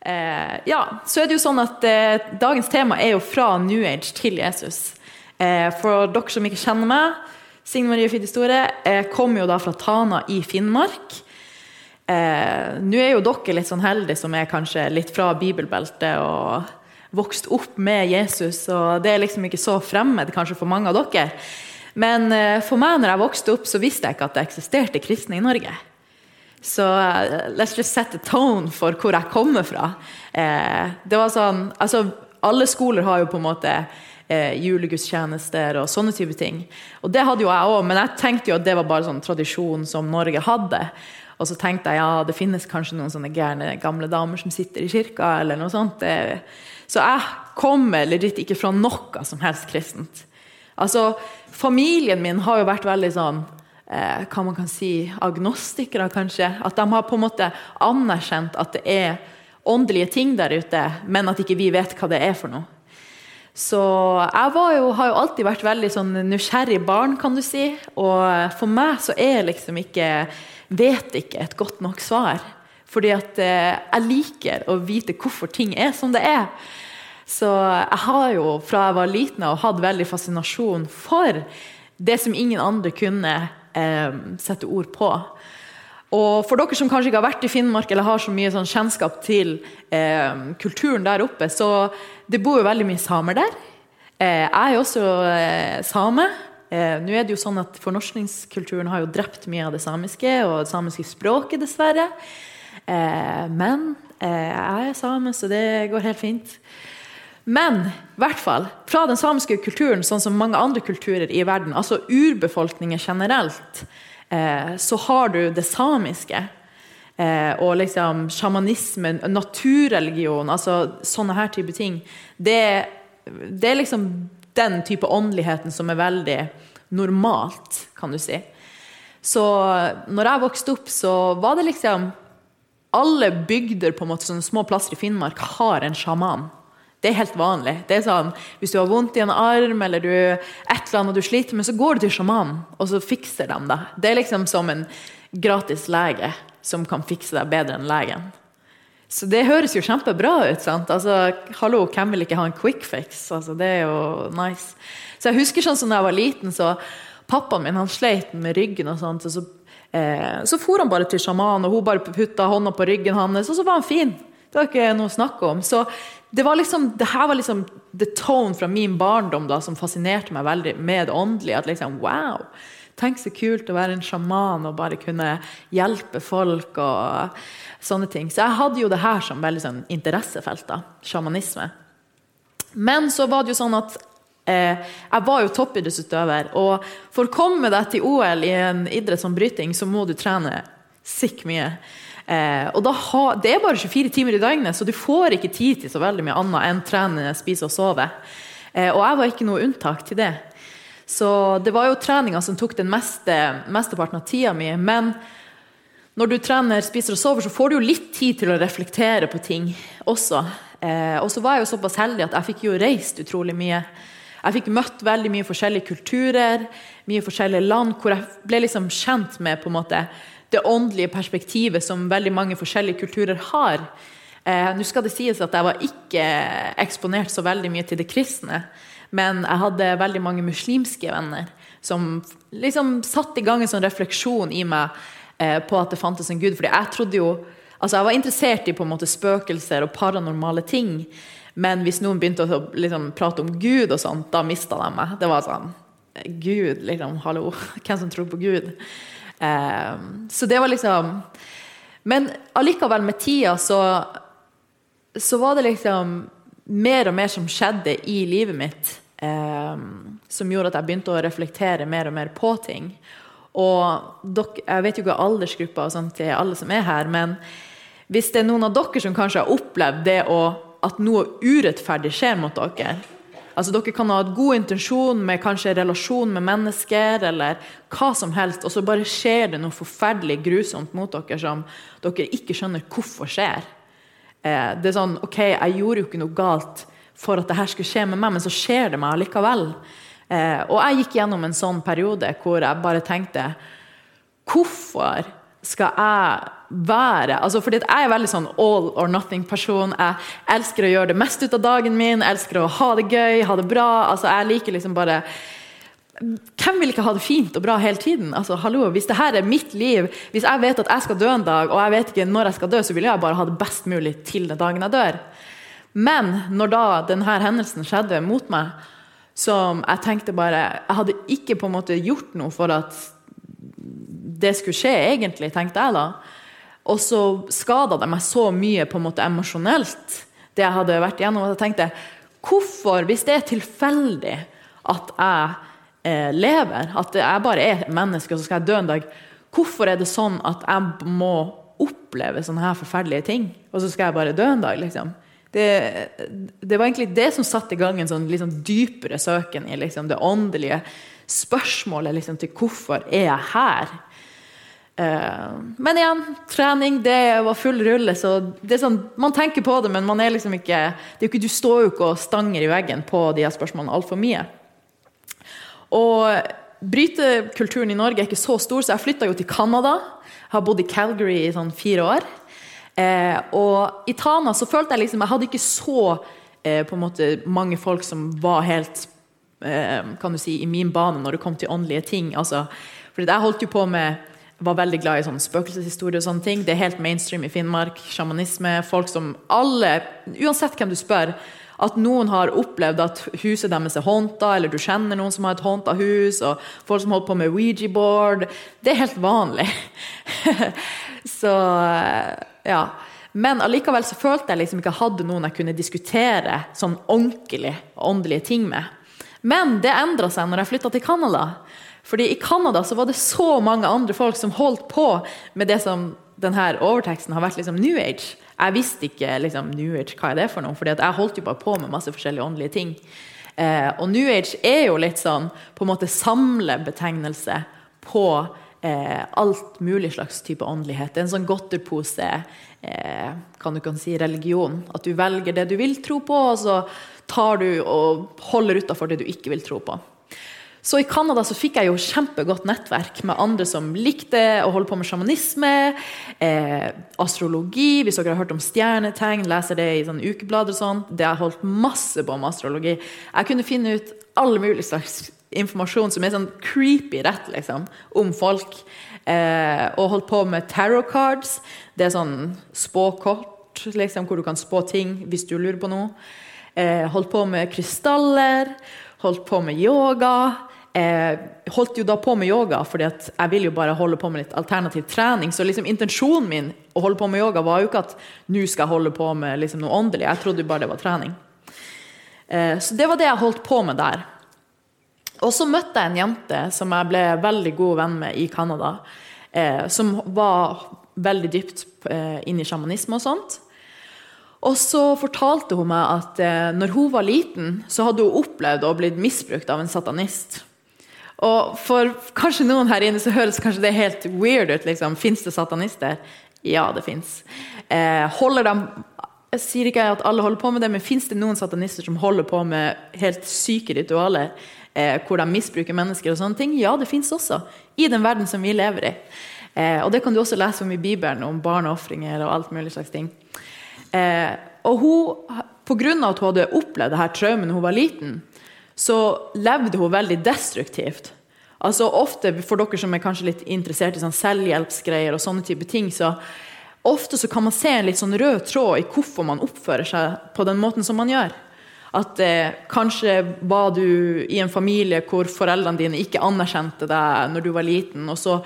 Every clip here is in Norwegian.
Eh, ja, så er det jo sånn at eh, Dagens tema er jo fra New Age til Jesus. Eh, for dere som ikke kjenner meg, Signe Marie Fidde jeg kommer jo da fra Tana i Finnmark. Eh, Nå er jo dere litt sånn heldige som er kanskje litt fra bibelbeltet og vokst opp med Jesus, og det er liksom ikke så fremmed kanskje for mange av dere. Men eh, for meg når jeg vokste opp, så visste jeg ikke at det eksisterte kristne i Norge. Så uh, let's just set the tone for hvor jeg kommer fra. Eh, det var sånn, altså Alle skoler har jo på en måte eh, julegudstjenester og sånne type ting. Og det hadde jo jeg òg, men jeg tenkte jo at det var bare sånn tradisjon som Norge hadde. Og så tenkte jeg ja, det finnes kanskje noen sånne gærne gamle damer som sitter i kirka, eller noe sånt. Det, så jeg kommer legit ikke fra noe som helst kristent. Altså, familien min har jo vært veldig sånn eh, hva man kan si, agnostikere, kanskje. At de har på en måte anerkjent at det er åndelige ting der ute, men at ikke vi vet hva det er for noe. Så jeg jo, har jo alltid vært veldig sånn nysgjerrig barn, kan du si. Og for meg så er liksom ikke Vet ikke et godt nok svar. Fordi at eh, jeg liker å vite hvorfor ting er som det er. Så jeg har jo fra jeg var liten og hatt veldig fascinasjon for det som ingen andre kunne eh, sette ord på. Og for dere som kanskje ikke har vært i Finnmark eller har så mye sånn kjennskap til eh, kulturen der oppe, så det bor jo veldig mye samer der. Eh, jeg er jo også eh, same. Eh, nå er det jo sånn at Fornorskningskulturen har jo drept mye av det samiske og det samiske språket, dessverre. Eh, men jeg er same, så det går helt fint. Men i hvert fall, fra den samiske kulturen, sånn som mange andre kulturer i verden, altså urbefolkninger generelt, eh, så har du det samiske. Eh, og liksom sjamanismen, naturreligion, altså sånne her type ting. Det, det, er liksom den type åndeligheten som er veldig normalt, kan du si. Så når jeg vokste opp, så var det liksom Alle bygder på en måte, sånne små plasser i Finnmark har en sjaman. Det er helt vanlig. Det er sånn, Hvis du har vondt i en arm eller du, et eller annet du sliter med, så går du til sjamanen, og så fikser de det. Det er liksom som en gratis lege som kan fikse deg bedre enn legen. Så det høres jo kjempebra ut. sant? Altså, Hallo, hvem vil ikke ha en quick fix? Altså, det er jo nice. Så jeg husker sånn som da jeg var liten, så pappaen min han sleit med ryggen, og sånt, og så, eh, så for han bare til sjamanen, og hun bare putta hånda på ryggen hans, og så var han fin. Det var ikke noe å snakke om. Så det var liksom, det her var liksom the tone fra min barndom da, som fascinerte meg veldig med det åndelige. At liksom, wow, tenk så kult å være en sjaman og bare kunne hjelpe folk og sånne ting. Så jeg hadde jo det her som veldig sånn interessefelt. da, Sjamanisme. Men så var det jo sånn at eh, jeg var jo toppidrettsutøver. Og for å komme deg til OL i en idrett som bryting, så må du trene sikk mye. Eh, og ha, Det er bare 24 timer i døgnet, så du får ikke tid til så veldig mye annet enn trene, spise og sove. Eh, og jeg var ikke noe unntak til det. Så det var jo treninga som tok den meste, mesteparten av tida mi. Men når du trener, spiser og sover, så får du jo litt tid til å reflektere på ting også. Eh, og så var jeg jo såpass heldig at jeg fikk jo reist utrolig mye. Jeg fikk møtt veldig mye forskjellige kulturer, mye forskjellige land, hvor jeg ble liksom kjent med på en måte det åndelige perspektivet som veldig mange forskjellige kulturer har. Eh, Nå skal det sies at jeg var ikke eksponert så veldig mye til det kristne, men jeg hadde veldig mange muslimske venner som liksom satte i gang en sånn refleksjon i meg eh, på at det fantes en gud. Fordi jeg trodde jo Altså, jeg var interessert i på en måte spøkelser og paranormale ting. Men hvis noen begynte å liksom, prate om Gud og sånt, da mista de meg. Det var sånn Gud, liksom. Hallo. Hvem som tror på Gud? Ehm, så det var liksom Men allikevel, med tida så, så var det liksom mer og mer som skjedde i livet mitt, um, som gjorde at jeg begynte å reflektere mer og mer på ting. Og dere, jeg vet jo ikke aldersgruppa og sånt til alle som er her, men hvis det er noen av dere som kanskje har opplevd det å, at noe urettferdig skjer mot dere, Altså Dere kan ha et god intensjon med kanskje relasjon med mennesker, eller hva som helst, og så bare skjer det noe forferdelig grusomt mot dere som dere ikke skjønner hvorfor skjer. Eh, det er sånn OK, jeg gjorde jo ikke noe galt for at det her skulle skje med meg, men så skjer det meg likevel. Eh, og jeg gikk gjennom en sånn periode hvor jeg bare tenkte Hvorfor skal jeg være? Altså, fordi jeg er veldig sånn all or nothing-person. Jeg elsker å gjøre det meste ut av dagen min, elsker å ha det gøy, ha det bra. Altså, jeg liker liksom bare hvem vil ikke ha det fint og bra hele tiden? Altså, hallo, Hvis dette er mitt liv, hvis jeg vet at jeg skal dø en dag, og jeg vet ikke når jeg skal dø, så vil jeg bare ha det best mulig til den dagen jeg dør. Men når da denne hendelsen skjedde mot meg, som jeg tenkte bare Jeg hadde ikke på en måte gjort noe for at det skulle skje, egentlig, tenkte jeg da. Og så skada det meg så mye på en måte emosjonelt, det jeg hadde vært igjennom. Og jeg tenkte hvorfor, hvis det er tilfeldig at jeg eh, lever, at jeg bare er menneske og så skal jeg dø en dag, hvorfor er det sånn at jeg må oppleve sånne her forferdelige ting, og så skal jeg bare dø en dag? liksom? Det, det var egentlig det som satte i gang en sånn liksom dypere søken i liksom det åndelige spørsmålet liksom, til hvorfor er jeg her? Uh, men igjen, trening det var full rulle. så det er sånn, Man tenker på det, men man er liksom ikke, det er ikke du står jo ikke og stanger i veggen på de her spørsmålene altfor mye. Og Brytekulturen i Norge er ikke så stor, så jeg flytta jo til Canada. Har bodd i Calgary i sånn fire år. Eh, og i Tana så følte jeg liksom Jeg hadde ikke så eh, på en måte mange folk som var helt eh, kan du si, i min bane når det kom til åndelige ting. Altså, fordi jeg holdt jo på med var veldig glad i sånn spøkelseshistorie og sånne ting. Det er helt mainstream i Finnmark. Sjamanisme. Folk som alle, uansett hvem du spør, at noen har opplevd at huset deres er håndta, eller du kjenner noen som har et håndta hus, og folk som holder på med Ouija-board. Det er helt vanlig. så ja. Men allikevel så følte jeg liksom ikke hadde noen jeg kunne diskutere sånn ordentlig åndelige ting med. Men det endra seg når jeg flytta til Canada. Fordi i Canada så var det så mange andre folk som holdt på med det som denne overteksten har vært liksom New Age. Jeg visste ikke liksom, New Age, hva er det for noe, for jeg holdt jo bare på med masse forskjellige åndelige ting. Eh, og New Age er jo litt sånn på en måte samlebetegnelse på eh, alt mulig slags type åndelighet. Det er en sånn godterpose, eh, kan du kan si, religion. At du velger det du vil tro på, og så tar du og holder utafor det du ikke vil tro på. Så i Canada så fikk jeg jo kjempegodt nettverk med andre som likte å holde på med sjamanisme, eh, astrologi, hvis dere har hørt om stjernetegn, leser det i sånne ukeblader og sånn. Det har holdt masse på med astrologi. Jeg kunne finne ut all mulig slags informasjon som er sånn creepy rett, liksom, om folk. Eh, og holdt på med tarot cards. Det er sånn spåkort, liksom, hvor du kan spå ting hvis du lurer på noe. Eh, holdt på med krystaller. Holdt på med yoga. Eh, holdt jo da på med yoga fordi jeg vil jo bare holde på med litt alternativ trening. Så liksom intensjonen min å holde på med yoga var jo ikke at nå skal jeg holde på med liksom noe åndelig. Jeg trodde jo bare det var trening. Eh, så det var det jeg holdt på med der. Og så møtte jeg en jente som jeg ble veldig god venn med i Canada. Eh, som var veldig dypt eh, inn i sjamanisme og sånt. Og så fortalte hun meg at eh, når hun var liten, så hadde hun opplevd å blitt misbrukt av en satanist. Og for kanskje noen her inne så høres kanskje det helt weird ut. liksom. Fins det satanister? Ja, det fins. Eh, holder de Jeg sier ikke at alle holder på med det, men fins det noen satanister som holder på med helt syke ritualer? Eh, hvor de misbruker mennesker og sånne ting? Ja, det fins også. I den verden som vi lever i. Eh, og det kan du også lese om i Bibelen, om barneofringer og alt mulig slags ting. Eh, og hun, av at hun hadde opplevd det her traumet da hun var liten, så levde hun veldig destruktivt. Altså ofte, For dere som er kanskje litt interessert i sånn selvhjelpsgreier, og sånne type ting, så ofte så kan man se en litt sånn rød tråd i hvorfor man oppfører seg på den måten som man gjør. At eh, kanskje var du i en familie hvor foreldrene dine ikke anerkjente deg når du var liten, og så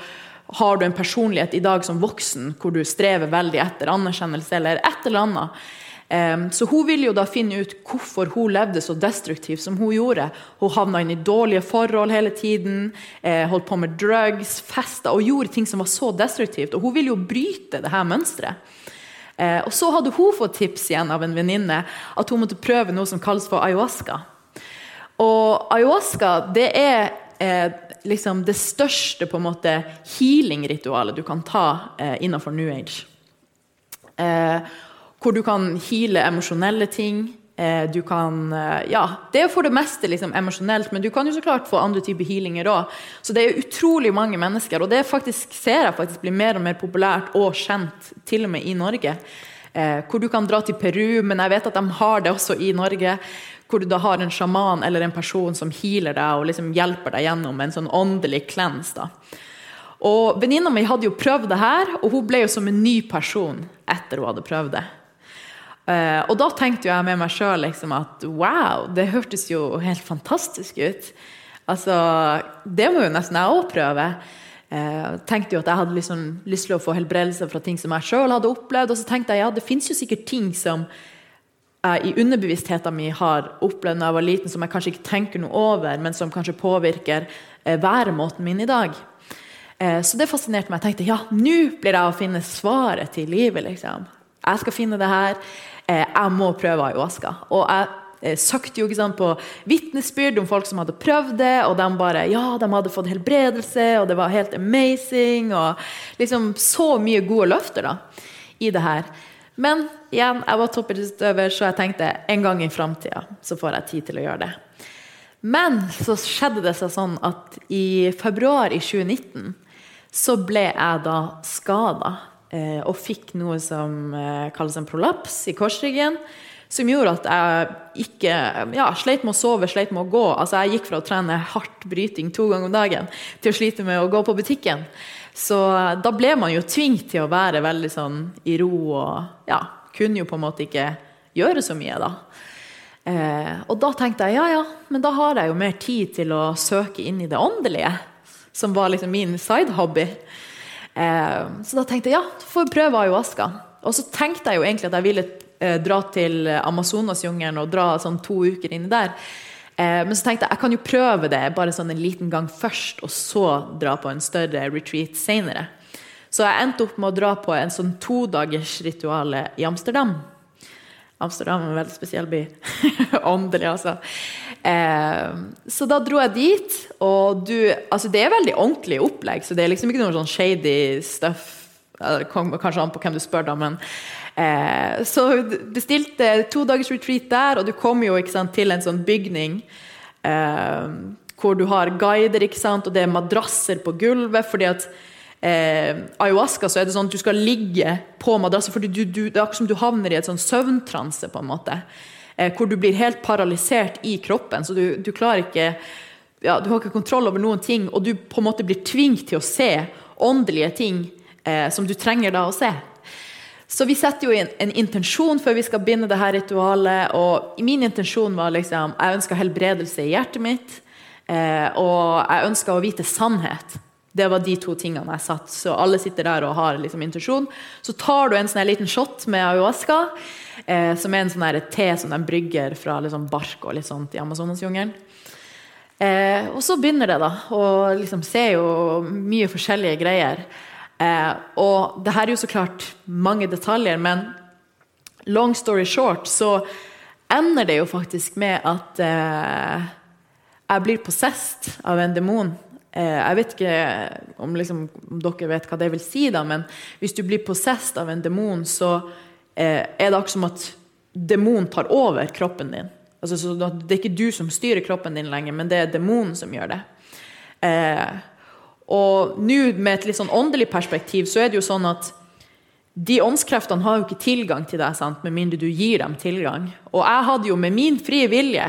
har du en personlighet i dag som voksen hvor du strever veldig etter anerkjennelse eller et eller annet. Så hun ville jo da finne ut hvorfor hun levde så destruktivt som hun gjorde. Hun havna inn i dårlige forhold hele tiden, eh, holdt på med drugs, festa og gjorde ting som var så destruktivt. Og hun ville jo bryte det her mønsteret. Eh, og så hadde hun fått tips igjen av en venninne at hun måtte prøve noe som kalles for ayahuasca. Og ayahuasca det er eh, liksom det største på en måte healing-ritualet du kan ta eh, innenfor New Age. Eh, hvor du kan heale emosjonelle ting, Eh, du kan Ja, det er for det meste liksom emosjonelt, men du kan jo så klart få andre typer healinger òg. Så det er utrolig mange mennesker, og det faktisk, ser jeg faktisk blir mer og mer populært og kjent, til og med i Norge. hvor du kan dra til Peru, men jeg vet at de har det også i Norge hvor du da har en sjaman eller en person som healer deg og liksom hjelper deg gjennom en sånn åndelig da. Og Venninna mi hadde jo prøvd det her, og hun ble jo som en ny person etter hun hadde prøvd det. Uh, og da tenkte jeg med meg sjøl liksom at wow, det hørtes jo helt fantastisk ut. Altså, Det må jo nesten jeg òg prøve. Uh, tenkte jo at jeg hadde liksom lyst til å få helbredelse fra ting som jeg sjøl hadde opplevd. Og så tenkte jeg ja, det fins jo sikkert ting som jeg i underbevisstheten min har opplevd da jeg var liten, som jeg kanskje ikke tenker noe over, men som kanskje påvirker uh, væremåten min i dag. Uh, så det fascinerte meg. Jeg tenkte ja, nå blir jeg å finne svaret til livet. liksom. Jeg skal finne det her. Eh, jeg må prøve ayahuasca. Og jeg eh, søkte jo ikke sant, på vitnesbyrd om folk som hadde prøvd det, og de bare ja, de hadde fått helbredelse, og det var helt amazing. Og liksom så mye gode løfter da, i det her. Men igjen, jeg var toppidrettsutøver, så jeg tenkte en gang i framtida så får jeg tid til å gjøre det. Men så skjedde det seg sånn at i februar i 2019 så ble jeg da skada og fikk noe som eh, kalles en prolaps i korsryggen. Som gjorde at jeg ikke ja, sleit med å sove, sleit med å gå. Altså Jeg gikk fra å trene hardt bryting to ganger om dagen til å slite med å gå på butikken. Så da ble man jo tvunget til å være veldig sånn i ro og ja, kunne jo på en måte ikke gjøre så mye, da. Eh, og da tenkte jeg ja, ja, men da har jeg jo mer tid til å søke inn i det åndelige. Som var liksom min side-hobby. Eh, så da tenkte jeg ja, får prøve ayahuasca. Og så tenkte jeg jo egentlig at jeg ville eh, dra til Amazonasjungelen og dra sånn to uker inni der. Eh, men så tenkte jeg jeg kan jo prøve det bare sånn en liten gang først, og så dra på en større retreat senere. Så jeg endte opp med å dra på en sånn todagers rituale i Amsterdam. Amsterdam er en veldig spesiell by. Åndelig, altså. Eh, så da dro jeg dit, og du Altså, det er veldig ordentlig opplegg, så det er liksom ikke noe sånn shady stuff. Kanskje an på hvem du spør, da, men Eh, så bestilte to dagers retreat der, og du kommer jo sant, til en sånn bygning eh, hvor du har guider, ikke sant, og det er madrasser på gulvet. fordi at eh, ayahuasca så er det sånn at du skal ligge på madrassen. for du, du, det er akkurat som du havner i et sånn søvntranse. på en måte, eh, Hvor du blir helt paralysert i kroppen. så du, du klarer ikke ja, Du har ikke kontroll over noen ting, og du på en måte blir tvunget til å se åndelige ting eh, som du trenger da å se. Så vi setter jo inn en intensjon før vi skal begynne det her ritualet. Og min intensjon var liksom Jeg ønska helbredelse i hjertet mitt. Eh, og jeg ønska å vite sannhet. Det var de to tingene jeg satt. Så alle sitter der og har liksom intensjon. Så tar du en sånn liten shot med ayahuasca, eh, som er en sånn te som de brygger fra liksom bark og litt sånt i Amazonasjungelen. Eh, og så begynner det, da. Og liksom ser jo mye forskjellige greier. Eh, og det her er jo så klart mange detaljer, men long story short så ender det jo faktisk med at eh, jeg blir possessed av en demon. Eh, jeg vet ikke om, liksom, om, dere vet hva det vil si, da, men hvis du blir possessed av en demon, så eh, er det akkurat som at demonen tar over kroppen din. Altså, det er ikke du som styrer kroppen din lenger, men det er demonen som gjør det. Eh, og nå med et litt sånn åndelig perspektiv så er det jo sånn at de åndskreftene har jo ikke tilgang til deg, sant? med mindre du gir dem tilgang. Og jeg hadde jo med min frie vilje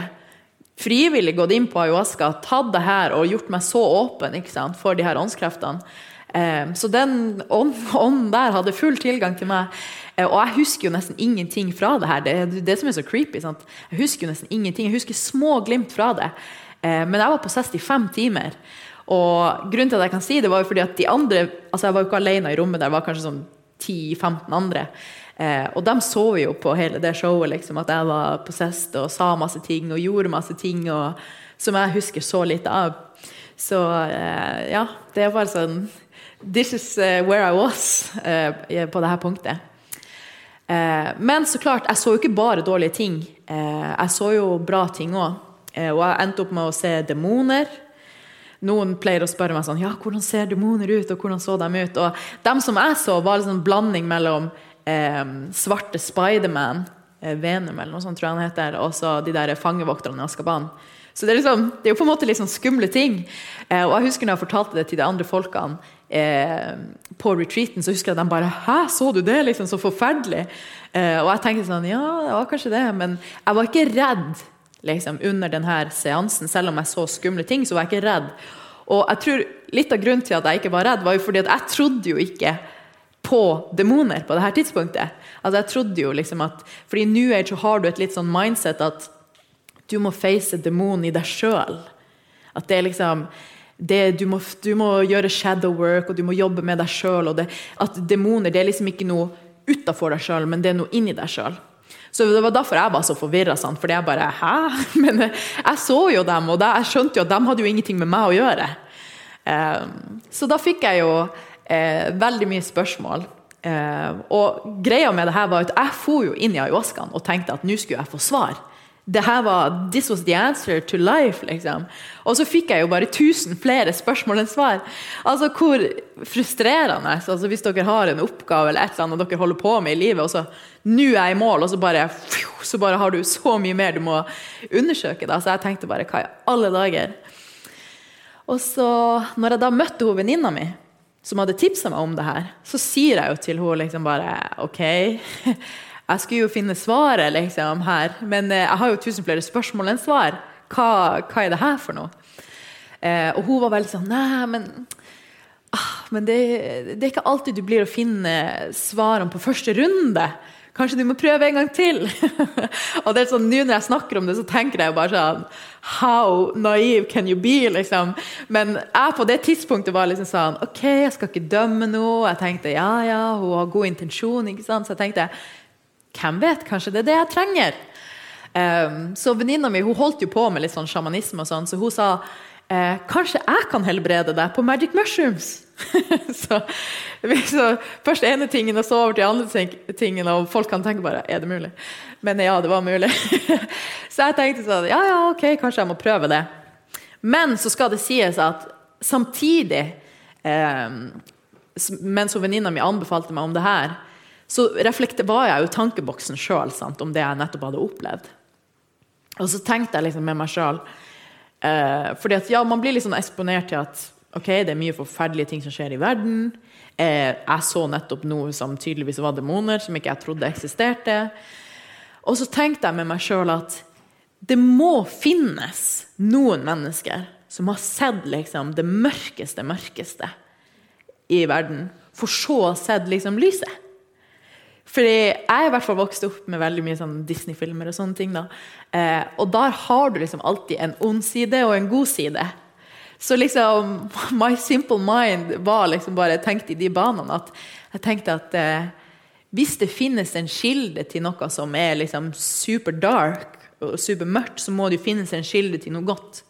frivillig gått inn på ayahuasca, tatt det her og gjort meg så åpen sant, for de her åndskreftene. Eh, så den ånden der hadde full tilgang til meg. Eh, og jeg husker jo nesten ingenting fra det her. Det er det som er så creepy. Sant? Jeg husker jo nesten ingenting. Jeg husker små glimt fra det. Eh, men jeg var på 65 timer. Og grunnen til at jeg kan si det, var jo fordi at de andre altså Jeg var jo ikke alene i rommet, der det var kanskje sånn 10-15 andre. Eh, og de så jo på hele det showet liksom, at jeg var possessed og sa masse ting og gjorde masse ting og, som jeg husker så lite av. Så eh, ja, det var sånn This is uh, where I was eh, på dette punktet. Uh, men så klart, jeg så jo ikke bare dårlige ting. jeg så jo bra ting òg. og jeg endte opp med å se demoner. Noen pleier å spørre meg sånn Ja, hvordan ser demoner ut, og hvordan så de ut? Og dem som jeg så, var en sånn blanding mellom eh, svarte Spiderman eh, Venum, eller noe sånt, tror jeg han heter, og så de der fangevokterne i Askaban. Så det er, liksom, det er jo på en måte litt sånn skumle ting. Eh, og jeg husker når jeg fortalte det til de andre folkene eh, på retreaten, så husker jeg at de bare 'Hæ, så du det?' liksom Så forferdelig. Eh, og jeg tenkte sånn Ja, det var kanskje det, men jeg var ikke redd liksom, under denne seansen. Selv om jeg så skumle ting, så var jeg ikke redd. Og jeg tror litt av grunnen til at jeg ikke var redd, var jo fordi at jeg trodde jo ikke på demoner på dette tidspunktet. Altså jeg trodde jo liksom at, fordi I New Age så har du et litt sånn mindset at du må face demonen i deg sjøl. At det er liksom det, du, må, du, må, gjøre shadow work, og du må jobbe med deg sjøl. At demoner det er liksom ikke noe utafor deg sjøl, men det er noe inni deg sjøl. Så Det var derfor jeg var så forvirra. Fordi jeg bare Hæ? Men jeg så jo dem, og jeg skjønte jo at de hadde jo ingenting med meg å gjøre. Ehm, så da fikk jeg jo eh, veldig mye spørsmål. Eh, og greia med det her var at jeg for jo inn i ayahuascaen og tenkte at nå skulle jeg få svar det her var This was the answer to life, liksom. Og så fikk jeg jo bare 1000 flere spørsmål enn svar. Altså Hvor frustrerende. Altså Hvis dere har en oppgave eller et eller annet dere holder på med i livet, og så nå er jeg i mål, og så bare, så bare har du så mye mer du må undersøke. Da. Så jeg tenkte bare hva i alle dager? Og så, når jeg da møtte hun venninna mi, som hadde tipsa meg om det her, så sier jeg jo til henne liksom bare OK jeg skulle jo finne svaret liksom, her, men eh, jeg har jo tusen flere spørsmål enn svar. Hva, hva er det her for noe? Eh, og hun var veldig sånn Nei, men, ah, men det, det, er ikke alltid du blir å finne svarene på første runde. Kanskje du må prøve en gang til? og det er sånn, Nå når jeg snakker om det, så tenker jeg bare sånn How naive can you be? liksom. Men jeg på det tidspunktet var liksom sånn OK, jeg skal ikke dømme noe. Jeg tenkte ja, ja, hun har god intensjon. ikke sant? Så jeg tenkte hvem vet, kanskje det er det jeg trenger. Um, så venninna mi hun holdt jo på med litt sånn sjamanisme, og sånn, så hun sa eh, kanskje jeg kan helbrede deg på magic mushrooms. så, så, Først ene tingen, og så over til andre tingen, og folk kan tenke bare er det mulig? Men ja, det var mulig. så jeg tenkte sånn ja, ja, ok, kanskje jeg må prøve det. Men så skal det sies at samtidig, eh, mens venninna mi anbefalte meg om det her, så var jeg jo tankeboksen sjøl om det jeg nettopp hadde opplevd. Og så tenkte jeg liksom med meg sjøl eh, fordi at ja, man blir liksom eksponert til at ok, det er mye forferdelige ting som skjer i verden. Eh, jeg så nettopp noe som tydeligvis var demoner, som ikke jeg trodde eksisterte. Og så tenkte jeg med meg sjøl at det må finnes noen mennesker som har sett liksom det mørkeste, mørkeste i verden, for så å sett liksom lyset. Fordi jeg er i hvert fall vokst opp med veldig mye sånn Disney-filmer og sånne ting. da. Eh, og der har du liksom alltid en ond side og en god side. Så liksom My simple mind var liksom bare tenkt i de banene at jeg tenkte at eh, hvis det finnes en kilde til noe som er liksom super dark og super mørkt, så må det jo finnes en kilde til noe godt.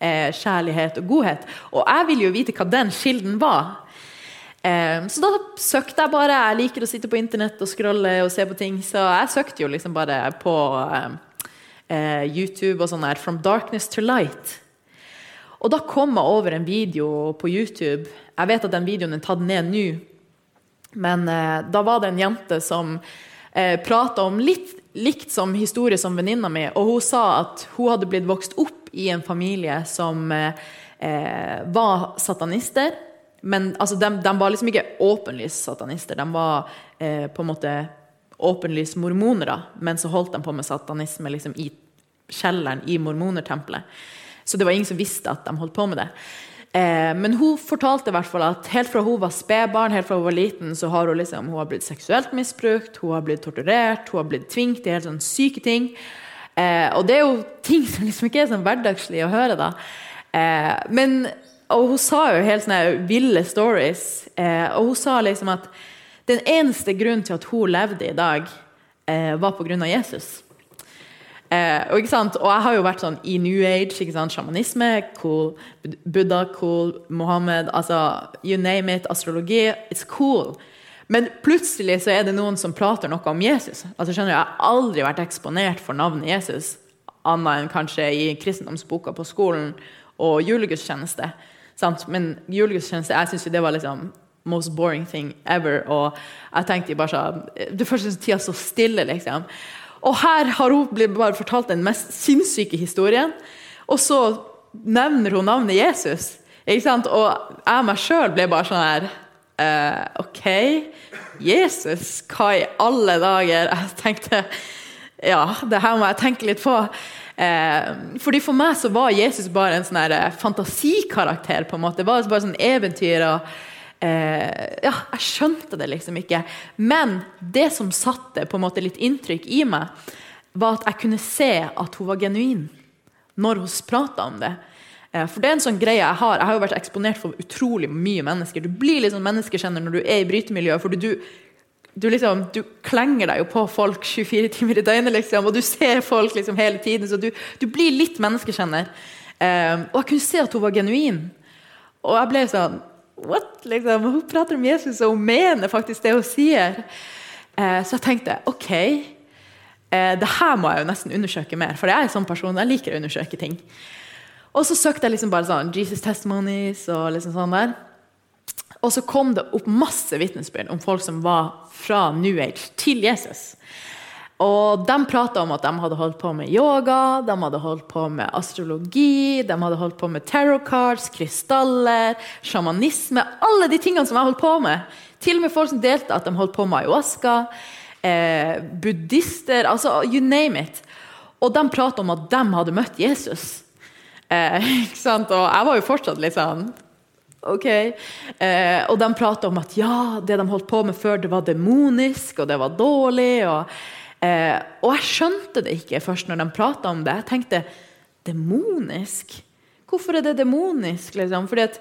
Eh, kjærlighet og godhet. Og jeg vil jo vite hva den kilden var. Um, så da søkte jeg bare. Jeg liker å sitte på internett og scrolle og se på ting, så jeg søkte jo liksom bare på um, uh, YouTube og sånn der 'From darkness to light'. Og da kom jeg over en video på YouTube. Jeg vet at den videoen er tatt ned nå, men uh, da var det en jente som uh, prata om litt likt som historie som venninna mi, og hun sa at hun hadde blitt vokst opp i en familie som uh, var satanister men altså, de, de, var liksom ikke åpenlyst satanister. De var eh, på en måte åpenlys mormonere, men så holdt de på med satanisme liksom, i kjelleren i mormonertempelet. Så det var ingen som visste at de holdt på med det. Eh, men hun fortalte i hvert fall at helt fra hun var spedbarn, helt fra hun var liten, så har hun liksom, hun har blitt seksuelt misbrukt, hun har blitt torturert, hun har blitt tvunget til helt sånn syke ting. Eh, og det er jo ting som liksom ikke er sånn hverdagslig å høre, da. Eh, men og hun sa jo helt sånne ville stories. Eh, og hun sa liksom at den eneste grunnen til at hun levde i dag, eh, var pga. Jesus. Eh, og, og, jeg har jo vært sånn i New Age, ikke sant? sjamanisme, cool. Buddha, cool. Mohammed, altså you name it. Astrologi. It's cool. Men plutselig så er det noen som prater noe om Jesus. Altså skjønner du, Jeg har aldri vært eksponert for navnet Jesus, annet enn kanskje i kristendomsboka på skolen og julegudstjeneste. Sant? Men julegudstjeneste, jeg syns det var liksom most boring thing ever. Og jeg tenkte bare sånn Det første tida så stille, liksom. Og her har hun blitt bare fortalt den mest sinnssyke historien. Og så nevner hun navnet Jesus. Ikke sant? Og jeg meg sjøl ble bare sånn her uh, OK, Jesus, hva i alle dager? Jeg tenkte ja, det her må jeg tenke litt på. Eh, fordi For meg så var Jesus bare en sånn eh, fantasikarakter. på en måte. Det var bare sånn eventyr. og eh, ja, Jeg skjønte det liksom ikke. Men det som satte på en måte litt inntrykk i meg, var at jeg kunne se at hun var genuin når hun prata om det. Eh, for det er en sånn greie Jeg har Jeg har jo vært eksponert for utrolig mye mennesker. Du blir litt sånn menneskekjenner når du er i brytemiljøet. for du du, liksom, du klenger deg jo på folk 24 timer i døgnet, liksom, og du ser folk liksom hele tiden. Så du, du blir litt menneskekjenner. Um, og jeg kunne se at hun var genuin. Og jeg ble sånn What? Liksom, hun prater om Jesus, og hun mener faktisk det hun sier. Uh, så jeg tenkte OK, uh, det her må jeg jo nesten undersøke mer. For jeg er en sånn person, jeg liker å undersøke ting. Og så søkte jeg liksom bare sånn Jesus Testimonies og liksom sånn der. Og så kom det opp masse vitnesbyrd om folk som var fra New Age til Jesus. Og De prata om at de hadde holdt på med yoga, de hadde holdt på med astrologi, de hadde holdt på med tarot cards, krystaller, sjamanisme Alle de tingene som jeg holdt på med. Til og med folk som delte at de holdt på med ayahuasca. Eh, buddhister, altså you name it. Og de prata om at de hadde møtt Jesus. Eh, ikke sant? Og jeg var jo fortsatt litt sånn OK. Eh, og de prata om at ja, det de holdt på med før, det var demonisk, og det var dårlig. Og, eh, og jeg skjønte det ikke først når de prata om det. Jeg tenkte demonisk? Hvorfor er det demonisk? Liksom? Fordi at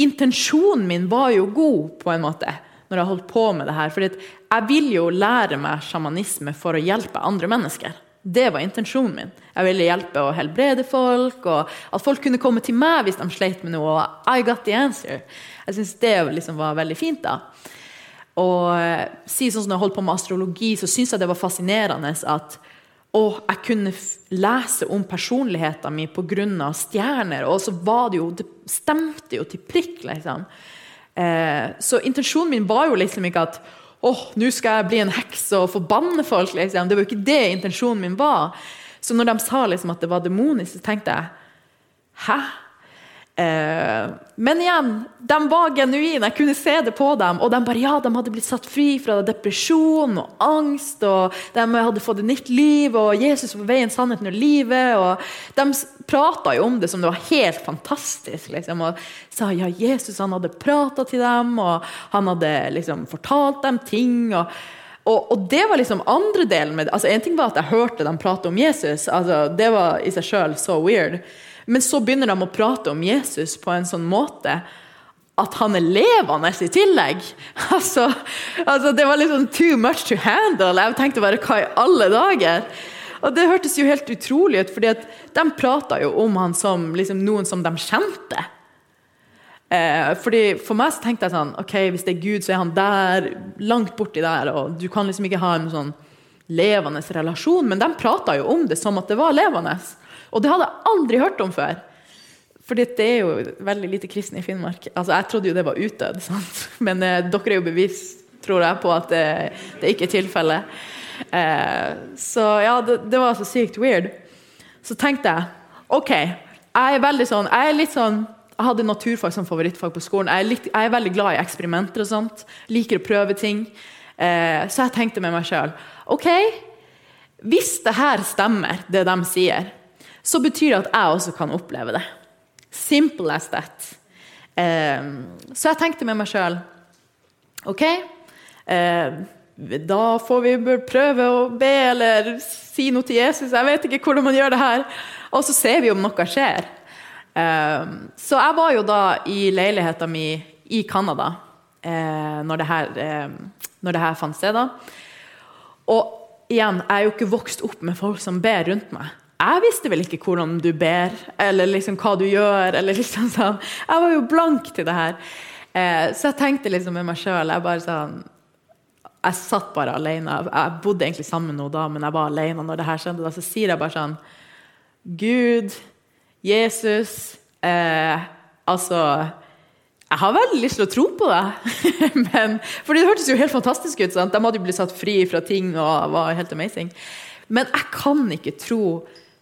intensjonen min var jo god, på en måte, når jeg holdt på med det her. Fordi jeg vil jo lære meg sjamanisme for å hjelpe andre mennesker. Det var intensjonen min. Jeg ville hjelpe å helbrede folk, og at folk kunne komme til meg hvis de sleit med noe. I got the answer. Jeg syns det liksom var veldig fint. da. Og eh, si sånn som Når jeg holdt på med astrologi, så syns jeg det var fascinerende at å, jeg kunne lese om personligheten min pga. stjerner. Og så var det jo Det stemte jo til prikk, liksom. Eh, så intensjonen min var jo liksom ikke at oh, nå skal jeg bli en heks og forbanne folk. Liksom. Det var jo ikke det intensjonen min var. Så når de sa liksom at det var demonisk, så tenkte jeg hæ? Eh, men igjen, de var genuine. Jeg kunne se det på dem. Og de bare, ja, de hadde blitt satt fri fra depresjon og angst. Og de hadde fått et nytt liv, og Jesus var veien, sannheten og livet. Og de prata jo om det som det var helt fantastisk. Liksom, og sa ja, Jesus han hadde prata til dem, og han hadde liksom fortalt dem ting. og og, og, det var liksom andre delen med det. Altså, en ting var at jeg hørte dem prate om Jesus. Altså, det var i seg sjøl så weird. Men så begynner de å prate om Jesus på en sånn måte at han er levende i tillegg. Altså, altså Det var liksom too much to handle. Jeg tenkte bare hva i alle dager? Og det hørtes jo helt utrolig ut, fordi de prata jo om han som liksom noen som de kjente. Eh, fordi For meg så tenkte jeg sånn ok, Hvis det er Gud, så er han der, langt borti der. og Du kan liksom ikke ha en sånn levende relasjon. Men de prata jo om det som at det var levende. Og det hadde jeg aldri hørt om før. Fordi det er jo veldig lite kristne i Finnmark. Altså, Jeg trodde jo det var utdødd, sant? men eh, dere er jo bevis, tror jeg, på at det, det ikke er tilfellet. Eh, så ja, det, det, var så sykt weird. Så tenkte jeg OK, jeg er veldig sånn Jeg er litt sånn jeg hadde naturfag som favorittfag på skolen. Jeg er, litt, jeg er veldig glad i eksperimenter og sånt. Liker å prøve ting. Eh, så jeg tenkte med meg sjøl OK, hvis det her stemmer, det de sier, så betyr det at jeg også kan oppleve det. Simple as that. Eh, så jeg tenkte med meg sjøl OK, eh, da får vi prøve å be eller si noe til Jesus. Jeg vet ikke hvordan man gjør det her. Og så ser vi om noe skjer. Eh, så jeg var jo da i leiligheta mi i Canada eh, når, det her, eh, når det her fant sted. da. Og igjen, jeg er jo ikke vokst opp med folk som ber rundt meg jeg visste vel ikke hvordan du ber, eller liksom hva du gjør. eller liksom sånn. Jeg var jo blank til det her. Eh, så jeg tenkte liksom med meg sjøl Jeg sånn Jeg satt bare alene. Jeg bodde egentlig sammen med noe da, men jeg var alene når det her skjedde. Da, så sier jeg bare sånn Gud, Jesus eh, Altså jeg har veldig lyst til å tro på det. men, for det hørtes jo helt fantastisk ut. Sant? De hadde jo blitt satt fri fra ting og var helt amazing. Men jeg kan ikke tro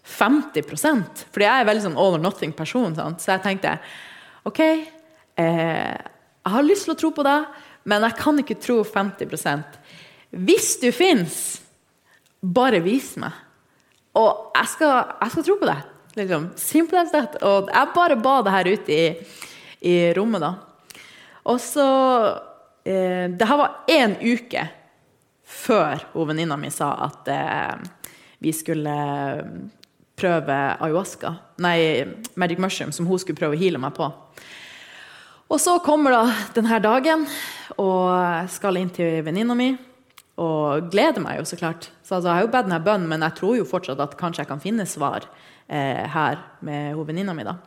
50% fordi jeg er veldig sånn all or nothing-person. Så jeg tenkte OK, eh, jeg har lyst til å tro på deg, men jeg kan ikke tro 50% Hvis du fins, bare vis meg. Og jeg skal, jeg skal tro på deg. Liksom. Simple as that. Og jeg bare ba det her ute i, i rommet, da. Og så eh, Det her var én uke før venninna mi sa at eh, vi skulle prøve ayahuasca. Nei, magic mushroom, som hun skulle prøve å heale meg på. Og så kommer da denne dagen, og skal inn til venninna mi. Og gleder meg jo, så klart. Så altså, jeg har jo bedt denne bønnen, men jeg tror jo fortsatt at kanskje jeg kan finne svar eh, her med venninna mi. da.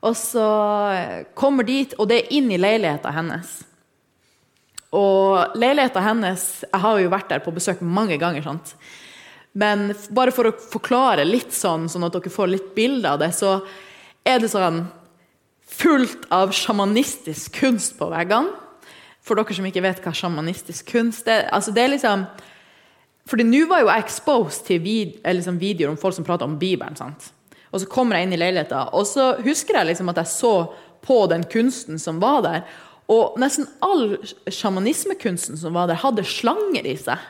Og så kommer dit, og det er inn i leiligheta hennes. Og leiligheta hennes Jeg har jo vært der på besøk mange ganger. sant? Men bare for å forklare litt sånn, sånn at dere får litt bilde av det, så er det sånn fullt av sjamanistisk kunst på veggene. For dere som ikke vet hva sjamanistisk kunst er. Altså det er liksom fordi nå var jo jeg exposed til vid, liksom videoer om folk som prater om Bibelen. sant? Og så kommer jeg inn i leiligheten, og så husker jeg liksom at jeg så på den kunsten som var der. Og nesten all sjamanismekunsten som var der, hadde slanger i seg.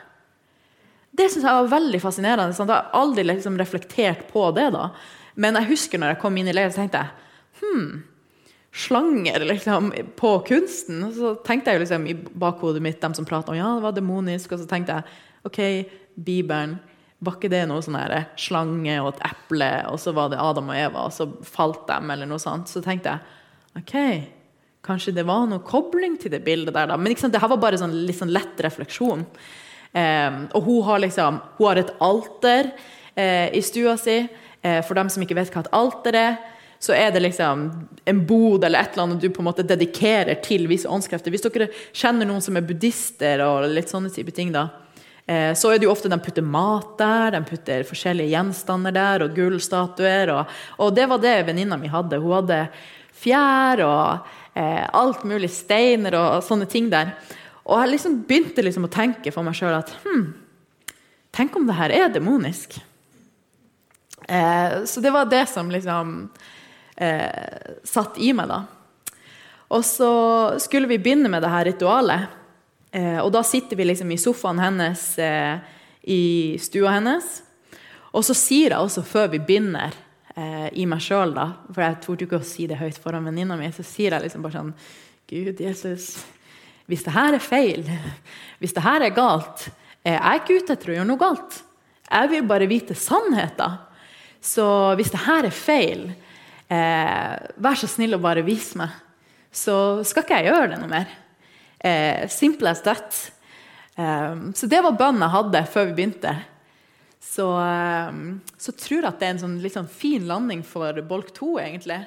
Det syns jeg var veldig fascinerende. Sant? Jeg har aldri liksom reflektert på det. da. Men jeg husker når jeg kom inn i leiligheten, tenkte jeg hmm, slanger liksom, på kunsten. Så tenkte jeg liksom i bakhodet mitt, dem som prater om ja, det var demonisk, og så tenkte jeg OK, Bibelen. Var ikke det noe sånn slange og et eple, og så var det Adam og Eva, og så falt dem, eller noe sånt. Så tenkte jeg OK, kanskje det var noe kobling til det bildet der, da. Men sant, det her var bare sånn, litt sånn lett refleksjon. Eh, og hun har liksom Hun har et alter eh, i stua si. Eh, for dem som ikke vet hva et alter er, så er det liksom en bod eller et eller annet du på en måte dedikerer til visse åndskrefter. Hvis dere kjenner noen som er buddhister og litt sånne type ting, da, eh, så er det jo ofte de putter mat der, de putter forskjellige gjenstander der, og gullstatuer. Og, og det var det venninna mi hadde. Hun hadde fjær og eh, alt mulig steiner og sånne ting der. Og jeg liksom begynte liksom å tenke for meg sjøl at hm, tenk om det her er demonisk? Eh, så det var det som liksom eh, satt i meg, da. Og så skulle vi begynne med det her ritualet. Eh, og da sitter vi liksom i sofaen hennes eh, i stua hennes. Og så sier jeg også før vi begynner, eh, i meg sjøl, da, for jeg torde ikke å si det høyt foran venninna mi, så sier jeg liksom bare sånn Gud, Jesus, hvis det her er feil, hvis det her er galt Jeg er ikke ute etter å gjøre noe galt. Jeg vil bare vite sannheten. Så hvis det her er feil, eh, vær så snill å bare vise meg, så skal ikke jeg gjøre det noe mer. Eh, simple as that. Eh, så det var bønnen jeg hadde før vi begynte. Så, eh, så tror jeg at det er en sånn, litt sånn fin landing for bolk to, egentlig.